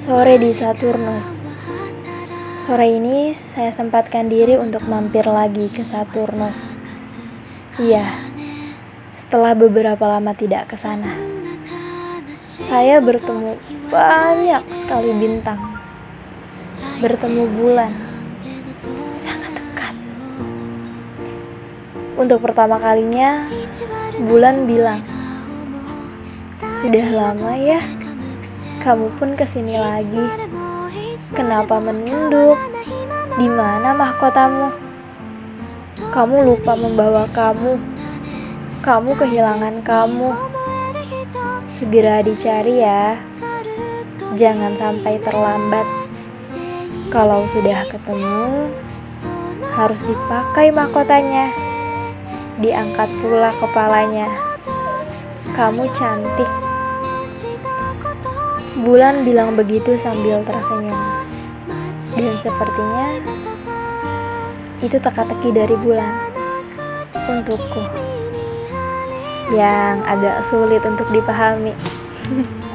Sore di Saturnus. Sore ini saya sempatkan diri untuk mampir lagi ke Saturnus. Iya, setelah beberapa lama tidak ke sana. Saya bertemu banyak sekali bintang. Bertemu bulan. Sangat dekat. Untuk pertama kalinya, bulan bilang, "Sudah lama ya, kamu pun ke sini lagi. Kenapa menunduk? Di mana mahkotamu? Kamu lupa membawa kamu. Kamu kehilangan kamu. Segera dicari ya. Jangan sampai terlambat. Kalau sudah ketemu, harus dipakai mahkotanya. Diangkat pula kepalanya. Kamu cantik. Bulan bilang begitu sambil tersenyum. Dan sepertinya itu teka-teki dari bulan untukku yang agak sulit untuk dipahami.